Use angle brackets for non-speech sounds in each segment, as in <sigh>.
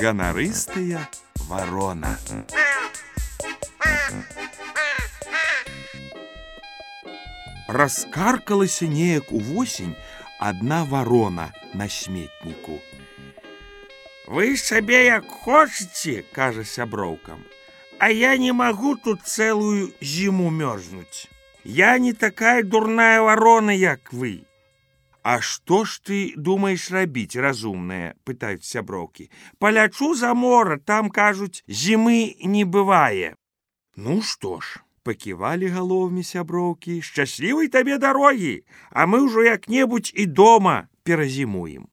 Ганарыстая ворона. Раскаркалася неяк увосень одна ворона на сметніку. Вы сабе як хочаце, кажа сяброўкам, А я не магу тут цэлую зіму мёрзнуць. Я не такая дурная ворона, як вы. А што ж ты думаеш рабіць разумнае, пытаюць сяброўкі. Палячу за мора, там кажуць, зімы не бывае. Ну што ж, паківалі галовамі сяброўкі, шчаслівай табе дарогі, а мы ўжо як-небудзь і дома перазімуем.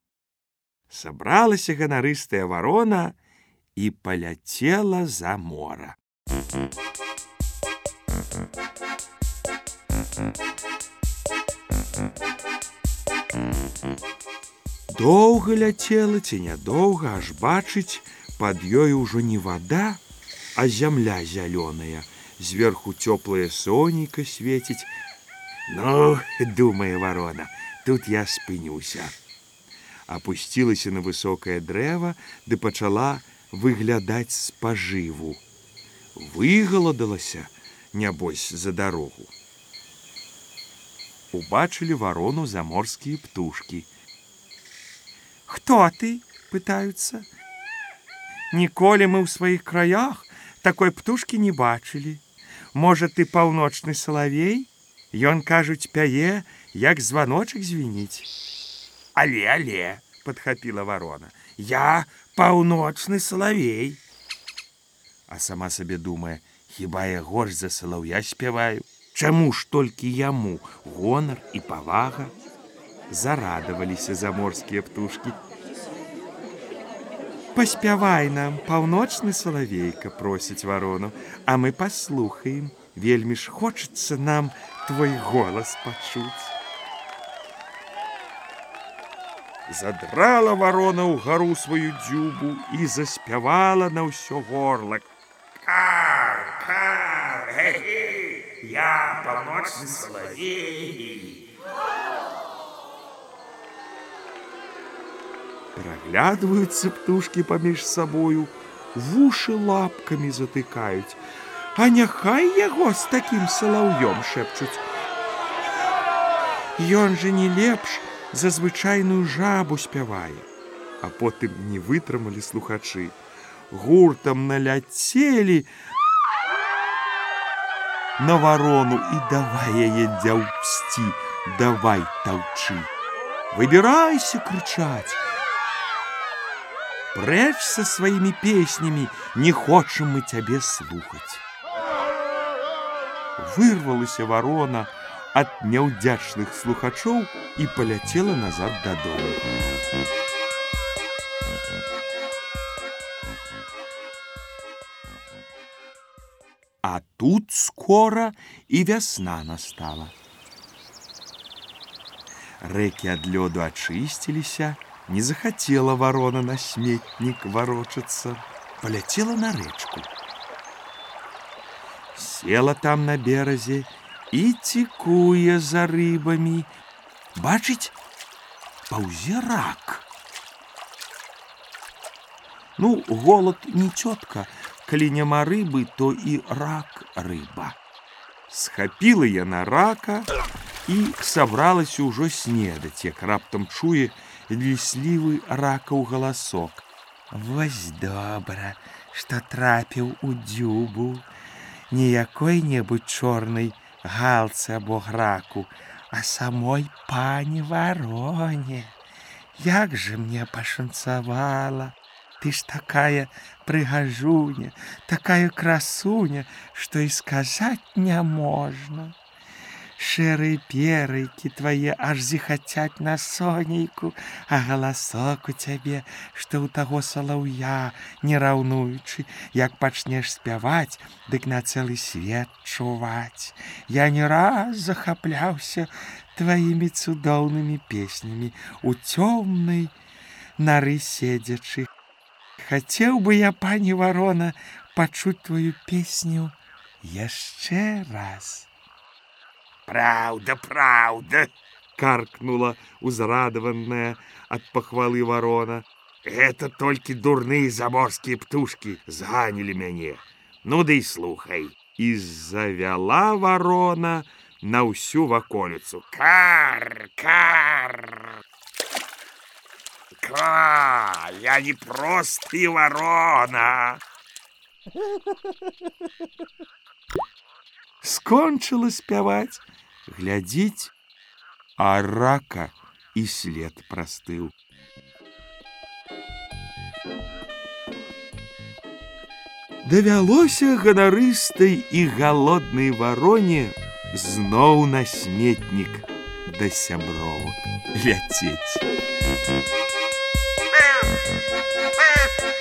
Сабралася ганарыстая варона і паляцела за мора. Доўга ляцела ці нядоўга аж бачыць, пад ёй ужо не вада, а зямля зялёная, зверху цёплае сонейка свеціць. Ну, думае варона, тут я спынюся. Апусцілася на высокае дрэва, ды пачала выглядаць спажыву. Выгаладалася, нябось за дарогу. Убачылі варону заморскія птушкі. Хто ты? пытаюцца. Ніколі мы ў сваіх краях такой птушкі не бачылі. Можа, ты паўночны салавей? Ён кажуць, пяе, як званочак звініць. Але, але, подхапіла ворона, я паўночны салавей. А сама сабе думае, хіба я горш за салаўя спяваю, Чаму ж толькі яму гонар і павага? Зарадаваліся заморскія птушкі. Паспявай нам паўночны салавейка просіць варону, а мы паслухаем, вельмі ж хочацца нам твой голас пачуць. Задрала ворона ў гару сваю дзюбу і заспявала на ўсё горла. Кар, кар, хе -хе, я паўночны салавей. Праглядваюцца птушкі паміж сабою, вушы лапкамі затыкаюць, А няхай яго з такім салаўём шэпчуць. Ён жа не лепш за звычайную жабу спявае, а потым не вытрымалі слухачы. Гуртам наляцелі на варону і давай яе дзяўсці, давай таўчы. Выбірайся крычаць, Прэч са сваімі песнямі не хочам мы цябе слухаць. Вырвалася варона ад няўдзячных слухачоў і паляцела назад дадому. А тут скора і вясна настала. Рэкі ад лёду ачысціліся, не захотела ворона на сметник ворочаться, полетела на речку. Села там на березе и текуя за рыбами. Бачить, паузе рак. Ну, голод не тетка, калі няма рыбы, то і рак рыба. Схапіла яна рака і сабралася ўжо снедаць, як раптам чуе, ліслівы ракаў галасок. Вось добра, што трапіў у дзюбу, не якой-небудзь чорнай галцы або граку, а самой пані вароне. Як жа мне пашанцавала, Ты ж такая прыгажуня, такая красуня, што і сказаць няможна шэрыя перыкі твае аж зіхацяць на сонейку, а галасок у цябе, што ў таго салаўя, не раўнуючы, як пачнеш спяваць, дык на цэлы свет чуваць. Я не раз захапляўся тваімі цудоўнымі песнямі у цёмнай нары седзячы. Хацеў бы я, пані варона, пачуць твою песню яшчэ раз. Правда, правда, каркнула узрадованная от похвалы ворона. Это только дурные заморские птушки зганяли мяне. Ну да и слухай. И завяла ворона на усю ваколицу. Кар, кар. Кра, я не просто и ворона. <laughs> Скончила спяваць, глядзіць, а рака і след прастыў. Давялося ганарыстай і галоднай вароне зноў на сметнік да сябровак ляцець. Мяу, мяу.